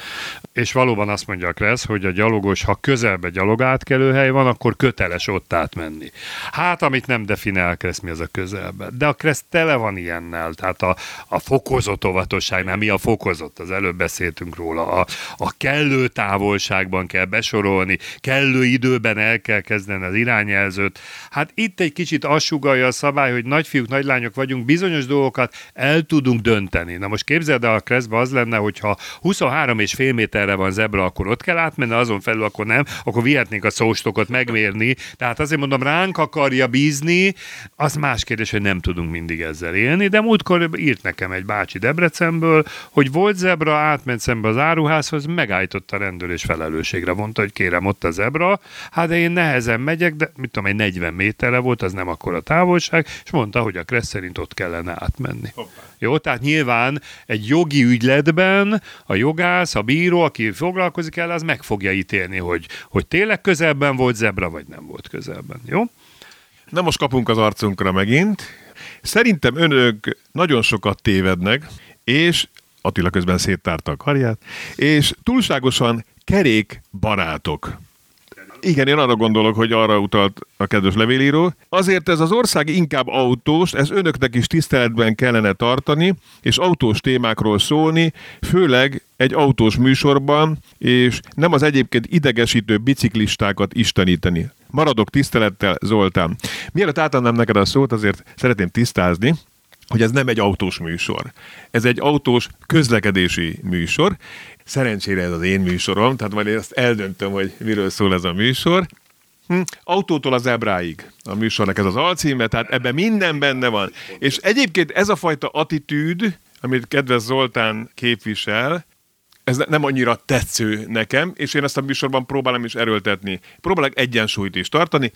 és valóban azt mondja a Kressz, hogy a gyalogos, ha közelbe gyalog átkelő hely van, akkor köteles ott átmenni. Hát, amit nem definiál Kressz, mi az a közelbe. De a Kressz tele van ilyennel, tehát a, a fokozott óvatosságnál, mi a fokozott, az előbb beszéltünk róla, a, a kellő távolságban kell besorolni, kellő időben el kell kezdeni az irányjelzőt. Hát itt egy kicsit assugalja a szabály, hogy nagyfiúk, nagylányok vagyunk, bizonyos dolgokat el tudunk dönteni. Na most képzeld el, a Kreszbe az lenne, hogyha 23 és fél méterre van zebra, akkor ott kell átmenni, azon felül akkor nem, akkor vihetnénk a szóstokot megmérni. Tehát azért mondom, ránk akarja bízni, az más kérdés, hogy nem tudunk mindig ezzel élni, de múltkor írt nekem egy bácsi Debrecenből, hogy volt zebra, átment szembe az áruházhoz, megállította a rendőr és felelősségre. Mondta, hogy kérem, ott a zebra. Hát de én nehezen megyek, de mit tudom, egy 40 méterre volt, az nem akkor a távolság, és mondta, hogy Kressz szerint ott kellene átmenni. Hoppá. Jó, tehát nyilván egy jogi ügyletben a jogász, a bíró, aki foglalkozik el, az meg fogja ítélni, hogy, hogy tényleg közelben volt zebra, vagy nem volt közelben. Jó? Na most kapunk az arcunkra megint. Szerintem önök nagyon sokat tévednek, és Attila közben széttárta a karját, és túlságosan kerék barátok. Igen, én arra gondolok, hogy arra utalt a kedves levélíró. Azért ez az ország inkább autós, ez önöknek is tiszteletben kellene tartani, és autós témákról szólni, főleg egy autós műsorban, és nem az egyébként idegesítő biciklistákat isteníteni. Maradok tisztelettel, Zoltán. Mielőtt átadnám neked a szót, azért szeretném tisztázni, hogy ez nem egy autós műsor. Ez egy autós közlekedési műsor. Szerencsére ez az én műsorom, tehát majd én ezt eldöntöm, hogy miről szól ez a műsor. Hm, autótól az ebráig a műsornak ez az alcíme, tehát ebben minden benne van. És egyébként ez a fajta attitűd, amit kedves Zoltán képvisel, ez nem annyira tetsző nekem, és én ezt a műsorban próbálom is erőltetni. Próbálok egyensúlyt is tartani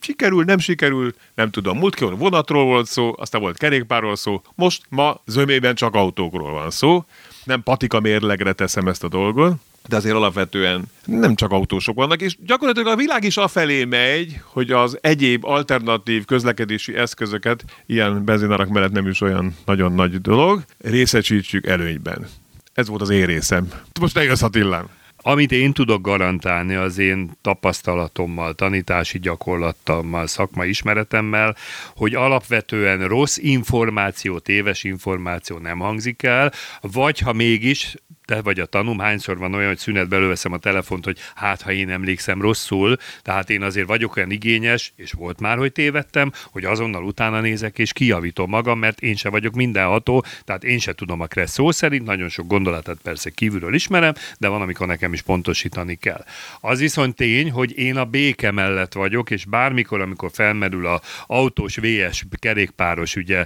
sikerül, nem sikerül, nem tudom. Múltkor vonatról volt szó, aztán volt kerékpárról szó, most ma zömében csak autókról van szó. Nem patika mérlegre teszem ezt a dolgot, de azért alapvetően nem csak autósok vannak, és gyakorlatilag a világ is afelé megy, hogy az egyéb alternatív közlekedési eszközöket, ilyen benzinárak mellett nem is olyan nagyon nagy dolog, részesítsük előnyben. Ez volt az én részem. Most eljössz Attilán. Amit én tudok garantálni az én tapasztalatommal, tanítási gyakorlattal, szakmai ismeretemmel, hogy alapvetően rossz információ, téves információ nem hangzik el, vagy ha mégis te vagy a tanum, hányszor van olyan, hogy szünetbe előveszem a telefont, hogy hát, ha én emlékszem rosszul, tehát én azért vagyok olyan igényes, és volt már, hogy tévedtem, hogy azonnal utána nézek, és kijavítom magam, mert én se vagyok mindenható, tehát én se tudom a kressz szó szerint, nagyon sok gondolatát persze kívülről ismerem, de van, amikor nekem is pontosítani kell. Az viszont tény, hogy én a béke mellett vagyok, és bármikor, amikor felmerül a autós VS kerékpáros ugye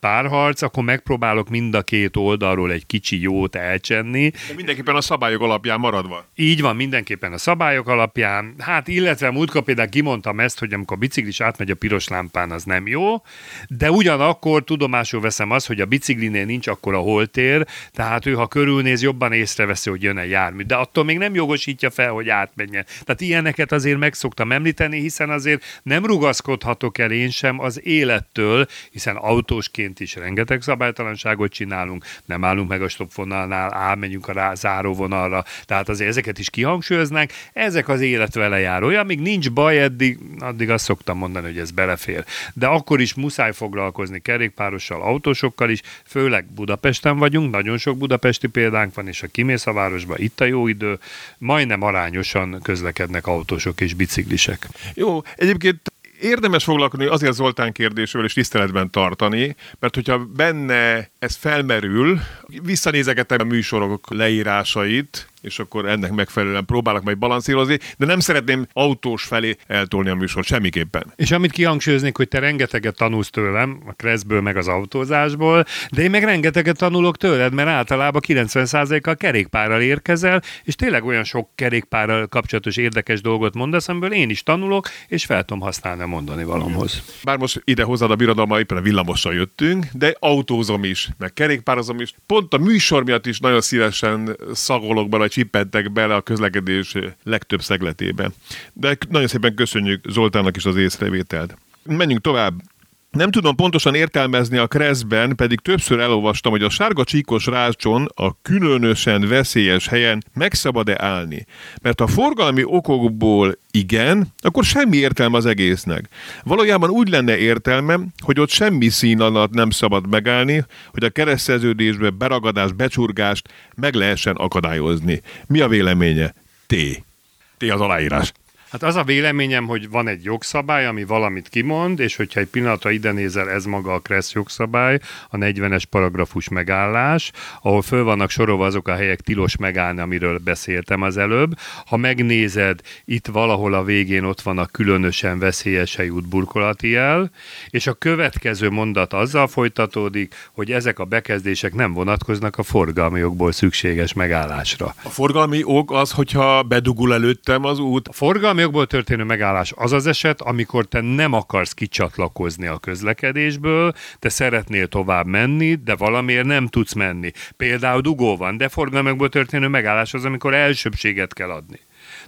párharc, akkor megpróbálok mind a két oldalról egy kicsi jót elcsenni, de mindenképpen a szabályok alapján maradva. Így van, mindenképpen a szabályok alapján. Hát illetve múltkor például kimondtam ezt, hogy amikor a biciklis átmegy a piros lámpán, az nem jó, de ugyanakkor tudomásul veszem azt, hogy a biciklinél nincs akkor a holtér, tehát ő, ha körülnéz, jobban észreveszi, hogy jön egy jármű. De attól még nem jogosítja fel, hogy átmenjen. Tehát ilyeneket azért meg szoktam említeni, hiszen azért nem rugaszkodhatok el én sem az élettől, hiszen autósként is rengeteg szabálytalanságot csinálunk, nem állunk meg a stopfonalnál, ám megyünk a rá, záróvonalra, tehát azért ezeket is kihangsúlyoznánk, ezek az élet vele járója, míg nincs baj, eddig, addig azt szoktam mondani, hogy ez belefér. De akkor is muszáj foglalkozni kerékpárossal, autósokkal is, főleg Budapesten vagyunk, nagyon sok budapesti példánk van, és a kimész a városba, itt a jó idő, majdnem arányosan közlekednek autósok és biciklisek. Jó, egyébként érdemes foglalkozni azért Zoltán kérdésről és tiszteletben tartani, mert hogyha benne ez felmerül, visszanézegetem a műsorok leírásait, és akkor ennek megfelelően próbálok majd balanszírozni, de nem szeretném autós felé eltolni a műsor semmiképpen. És amit kihangsúlyoznék, hogy te rengeteget tanulsz tőlem, a kreszből meg az autózásból, de én meg rengeteget tanulok tőled, mert általában 90%-kal kerékpárral érkezel, és tényleg olyan sok kerékpárral kapcsolatos érdekes dolgot mondasz, amiből én is tanulok, és fel tudom használni a mondani valamhoz. Bár most ide hozzád a birodalma, éppen a villamossal jöttünk, de autózom is, meg kerékpározom is. Pont a műsor miatt is nagyon szívesen szagolok bele, csippentek bele a közlekedés legtöbb szegletébe. De nagyon szépen köszönjük Zoltánnak is az észrevételt. Menjünk tovább. Nem tudom pontosan értelmezni a kreszben, pedig többször elolvastam, hogy a sárga csíkos rácson a különösen veszélyes helyen meg szabad-e állni. Mert a forgalmi okokból igen, akkor semmi értelme az egésznek. Valójában úgy lenne értelme, hogy ott semmi szín alatt nem szabad megállni, hogy a kereszteződésbe beragadást, becsurgást meg lehessen akadályozni. Mi a véleménye? T. T az aláírás. Hát az a véleményem, hogy van egy jogszabály, ami valamit kimond, és hogyha egy pillanatra ide nézel, ez maga a Kressz jogszabály, a 40-es paragrafus megállás, ahol föl vannak sorolva azok a helyek tilos megállni, amiről beszéltem az előbb. Ha megnézed, itt valahol a végén ott van a különösen veszélyes helyút burkolati jel, és a következő mondat azzal folytatódik, hogy ezek a bekezdések nem vonatkoznak a forgalmi jogból szükséges megállásra. A forgalmi ok az, hogyha bedugul előttem az út. A forgalmi jogból történő megállás az az eset, amikor te nem akarsz kicsatlakozni a közlekedésből, te szeretnél tovább menni, de valamiért nem tudsz menni. Például dugó van, de forgalmakból történő megállás az, amikor elsőbséget kell adni.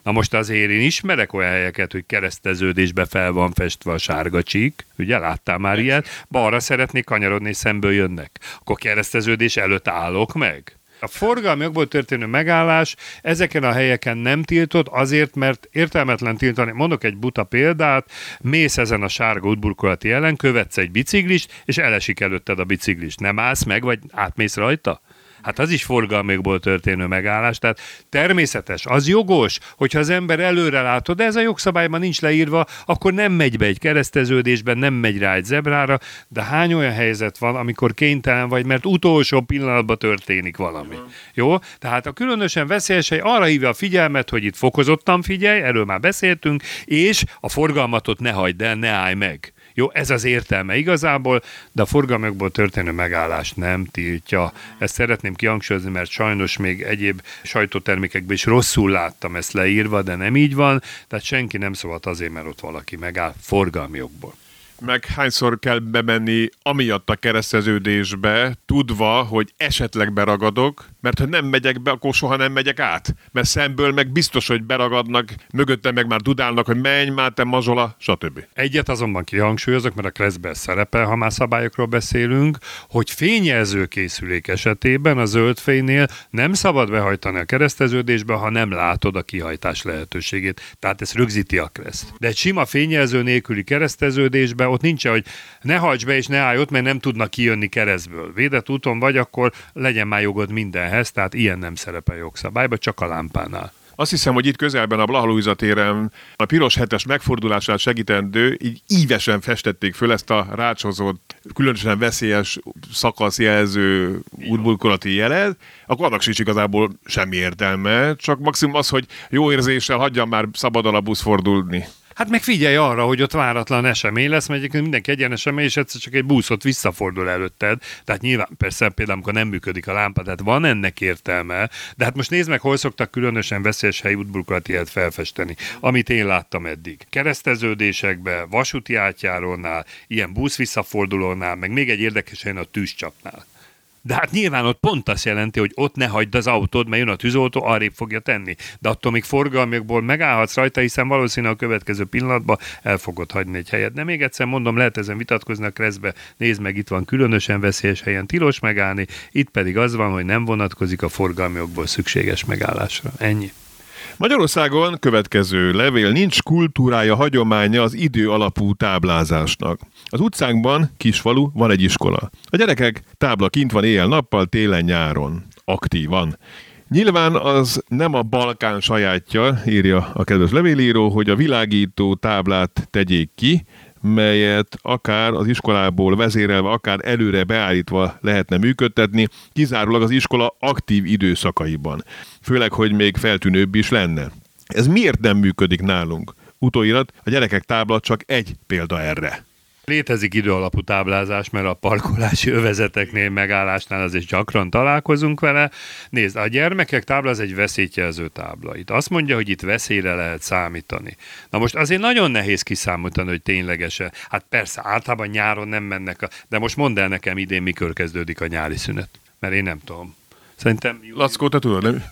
Na most azért én ismerek olyan helyeket, hogy kereszteződésbe fel van festve a sárga csík, ugye láttál már ilyet, balra szeretnék kanyarodni, és szemből jönnek. Akkor kereszteződés előtt állok meg? A forgalmi jogból történő megállás ezeken a helyeken nem tiltott, azért, mert értelmetlen tiltani. Mondok egy buta példát, mész ezen a sárga útburkolati ellen, követsz egy biciklist, és elesik előtted a biciklist. Nem állsz meg, vagy átmész rajta? Hát az is forgalmikból történő megállás. Tehát természetes, az jogos, hogyha az ember előre látod, de ez a jogszabályban nincs leírva, akkor nem megy be egy kereszteződésben, nem megy rá egy zebrára, de hány olyan helyzet van, amikor kénytelen vagy, mert utolsó pillanatban történik valami. Jó? Tehát a különösen veszélyes hely arra hívja a figyelmet, hogy itt fokozottan figyelj, erről már beszéltünk, és a forgalmatot ne hagyd el, ne állj meg. Jó, ez az értelme igazából, de a forgalmakból történő megállás nem tiltja. Ezt szeretném kihangsúlyozni, mert sajnos még egyéb sajtótermékekben is rosszul láttam ezt leírva, de nem így van, tehát senki nem szólt azért, mert ott valaki megáll forgalmi jogból meg hányszor kell bemenni amiatt a kereszteződésbe, tudva, hogy esetleg beragadok, mert ha nem megyek be, akkor soha nem megyek át. Mert szemből meg biztos, hogy beragadnak, mögöttem meg már dudálnak, hogy menj már, te mazsola, stb. Egyet azonban kihangsúlyozok, mert a Kreszben szerepel, ha már szabályokról beszélünk, hogy fényjelző készülék esetében a zöld fénynél nem szabad behajtani a kereszteződésbe, ha nem látod a kihajtás lehetőségét. Tehát ez rögzíti a Kreszt. De egy sima fényjelző nélküli kereszteződésbe ott nincs, hogy ne hajts be és ne állj ott, mert nem tudnak kijönni keresztből. Védett úton vagy, akkor legyen már jogod mindenhez, tehát ilyen nem szerepel jogszabályban, csak a lámpánál. Azt hiszem, hogy itt közelben a Blaha téren a piros hetes megfordulását segítendő, így ívesen festették föl ezt a rácsozott, különösen veszélyes szakaszjelző útburkolati jelet, akkor annak sincs igazából semmi értelme, csak maximum az, hogy jó érzéssel hagyjam már szabadon a busz fordulni. Hát meg figyelj arra, hogy ott váratlan esemény lesz, mert egyébként mindenki egyen esemény, és egyszer csak egy buszot visszafordul előtted. Tehát nyilván persze például, amikor nem működik a lámpa, tehát van ennek értelme. De hát most nézd meg, hol szoktak különösen veszélyes helyi útburkolatiát felfesteni, amit én láttam eddig. Kereszteződésekbe, vasúti átjárónál, ilyen busz visszafordulónál, meg még egy érdekes helyen a tűzcsapnál. De hát nyilván ott pont azt jelenti, hogy ott ne hagyd az autód, mert jön a tűzoltó, arrébb fogja tenni. De attól még forgalmiakból megállhatsz rajta, hiszen valószínűleg a következő pillanatban el fogod hagyni egy helyet. De még egyszer mondom, lehet ezen vitatkozni a kreszbe, nézd meg, itt van különösen veszélyes helyen tilos megállni, itt pedig az van, hogy nem vonatkozik a forgalmiakból szükséges megállásra. Ennyi. Magyarországon következő levél nincs kultúrája, hagyománya az idő alapú táblázásnak. Az utcánkban, kisfalu, van egy iskola. A gyerekek tábla kint van éjjel-nappal, télen-nyáron. Aktívan. Nyilván az nem a Balkán sajátja, írja a kedves levélíró, hogy a világító táblát tegyék ki, melyet akár az iskolából vezérelve, akár előre beállítva lehetne működtetni, kizárólag az iskola aktív időszakaiban. Főleg, hogy még feltűnőbb is lenne. Ez miért nem működik nálunk? Utóirat, a gyerekek tábla csak egy példa erre. Létezik időalapú táblázás, mert a parkolási övezeteknél, megállásnál azért gyakran találkozunk vele. Nézd, a gyermekek tábla az egy veszélyjelző tábla. Itt azt mondja, hogy itt veszélyre lehet számítani. Na most azért nagyon nehéz kiszámítani, hogy ténylegesen. Hát persze, általában nyáron nem mennek, a... de most mondd el nekem idén, mikor kezdődik a nyári szünet. Mert én nem tudom. Szerintem Lackó, te tudod, nem?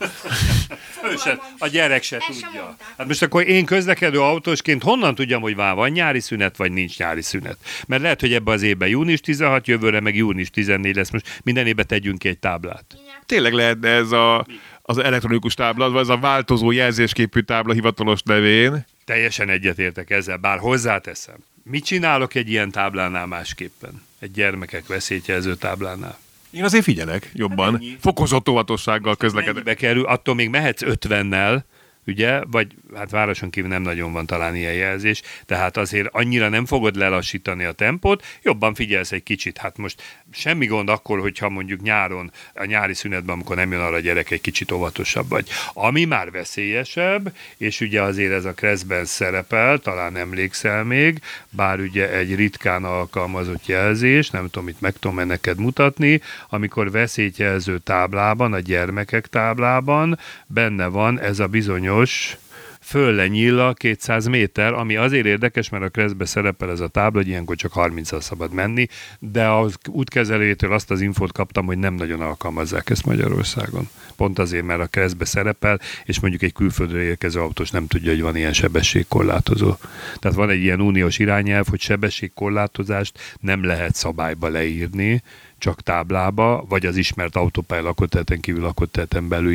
Ő se, a gyerek se tudja. Hát most akkor én közlekedő autósként honnan tudjam, hogy már van nyári szünet, vagy nincs nyári szünet? Mert lehet, hogy ebbe az évben június 16, jövőre meg június 14 lesz. Most minden évben tegyünk ki egy táblát. Tényleg lehetne ez a, az elektronikus tábla, vagy ez a változó jelzésképű tábla hivatalos nevén. Teljesen egyetértek ezzel, bár hozzáteszem. Mit csinálok egy ilyen táblánál másképpen? Egy gyermekek veszélyjelző táblánál. Én azért figyelek jobban. mennyi? Fokozott óvatossággal közlekedek. Mennyibe kerül, attól még mehetsz 50-nel, ugye, vagy hát városon kívül nem nagyon van talán ilyen jelzés, tehát azért annyira nem fogod lelassítani a tempót, jobban figyelsz egy kicsit. Hát most semmi gond akkor, hogyha mondjuk nyáron, a nyári szünetben, amikor nem jön arra a gyerek, egy kicsit óvatosabb vagy. Ami már veszélyesebb, és ugye azért ez a kreszben szerepel, talán emlékszel még, bár ugye egy ritkán alkalmazott jelzés, nem tudom, itt meg tudom neked mutatni, amikor veszélyjelző táblában, a gyermekek táblában benne van ez a bizonyos fölle nyilla 200 méter, ami azért érdekes, mert a kreszbe szerepel ez a tábla, hogy ilyenkor csak 30 szabad menni, de az útkezelőjétől azt az infót kaptam, hogy nem nagyon alkalmazzák ezt Magyarországon. Pont azért, mert a kreszbe szerepel, és mondjuk egy külföldre érkező autós nem tudja, hogy van ilyen sebességkorlátozó. Tehát van egy ilyen uniós irányelv, hogy sebességkorlátozást nem lehet szabályba leírni, csak táblába, vagy az ismert autópálya lakótelten kívül lakótelten belül.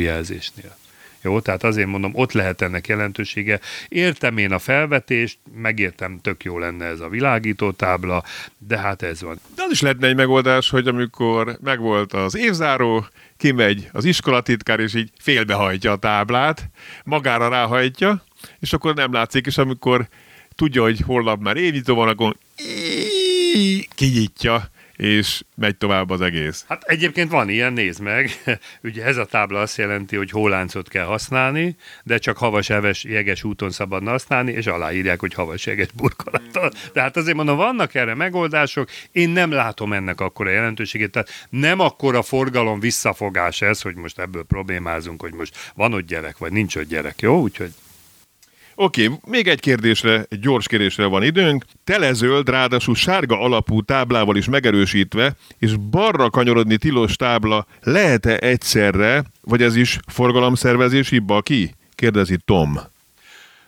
Jó, tehát azért mondom, ott lehet ennek jelentősége. Értem én a felvetést, megértem, tök jó lenne ez a világító tábla, de hát ez van. De az is lehetne egy megoldás, hogy amikor megvolt az évzáró, kimegy az iskolatitkár, és így félbehajtja a táblát, magára ráhajtja, és akkor nem látszik, és amikor tudja, hogy holnap már évnyitó van, akkor kinyitja, és megy tovább az egész. Hát egyébként van ilyen, nézd meg. Ugye ez a tábla azt jelenti, hogy hóláncot kell használni, de csak havas, eves, jeges úton szabadna használni, és aláírják, hogy havas, jeges burkolattal. De hát azért mondom, vannak erre megoldások, én nem látom ennek akkora jelentőségét, tehát nem akkora forgalom visszafogás ez, hogy most ebből problémázunk, hogy most van ott gyerek, vagy nincs ott gyerek, jó? Úgyhogy Oké, okay, még egy kérdésre, egy gyors kérdésre van időnk. Telezöld, ráadásul sárga alapú táblával is megerősítve, és balra kanyarodni tilos tábla lehet-e egyszerre, vagy ez is forgalomszervezés hibba ki? Kérdezi Tom.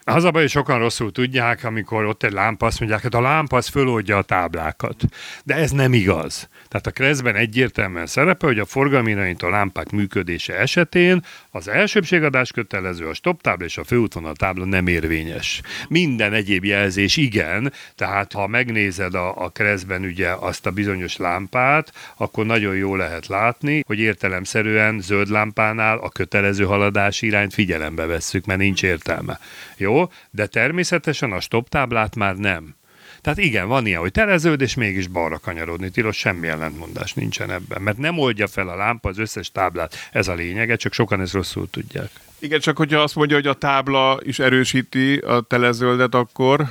Az a baj, hogy sokan rosszul tudják, amikor ott egy lámpa, azt mondják, hogy a lámpa az föloldja a táblákat. De ez nem igaz. Tehát a kreszben egyértelműen szerepel, hogy a forgalmi irányító lámpák működése esetén az elsőbségadás kötelező, a stop tábla és a főútvonal tábla nem érvényes. Minden egyéb jelzés igen, tehát ha megnézed a, a kreszben ugye azt a bizonyos lámpát, akkor nagyon jó lehet látni, hogy értelemszerűen zöld lámpánál a kötelező haladási irányt figyelembe vesszük, mert nincs értelme. Jó? De természetesen a stop táblát már nem. Tehát igen, van ilyen, hogy tereződ, és mégis balra kanyarodni tilos, semmi ellentmondás nincsen ebben, mert nem oldja fel a lámpa az összes táblát, ez a lényege, csak sokan ezt rosszul tudják. Igen, csak hogyha azt mondja, hogy a tábla is erősíti a telezöldet, akkor...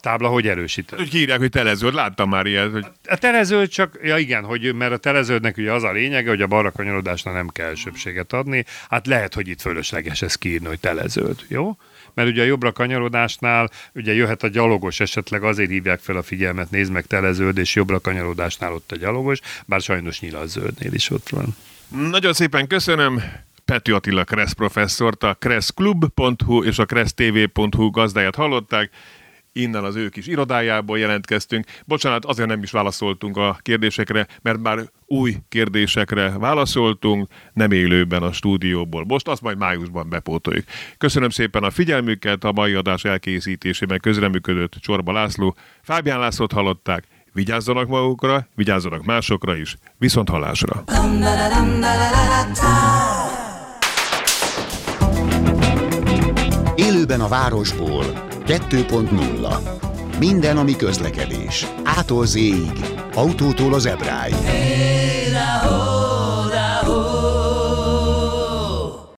Tábla hogy erősített? Hogy kiírják, hogy telezöld, láttam már ilyet. Hogy... A tereződ csak, ja igen, hogy, mert a tereződnek ugye az a lényege, hogy a balra kanyarodásnál nem kell elsőbséget adni, hát lehet, hogy itt fölösleges ezt kiírni, hogy teleződ, jó? Mert ugye a jobbra kanyarodásnál ugye jöhet a gyalogos, esetleg azért hívják fel a figyelmet, nézd meg teleződ, és jobbra kanyarodásnál ott a gyalogos, bár sajnos nyilazzöldnél is ott van. Nagyon szépen köszönöm. Pető Attila Kressz professzort, a kresszklub.hu és a kressztv.hu gazdáját hallották. Innen az ő kis irodájából jelentkeztünk. Bocsánat, azért nem is válaszoltunk a kérdésekre, mert már új kérdésekre válaszoltunk, nem élőben a stúdióból. Most azt majd májusban bepótoljuk. Köszönöm szépen a figyelmüket, a mai adás elkészítésében közreműködött Csorba László. Fábián Lászlót hallották, vigyázzanak magukra, vigyázzanak másokra is. Viszont hallásra! Élőben a városból 2.0 Minden, ami közlekedés. Ától Z-ig. Autótól az ebráig. Hey,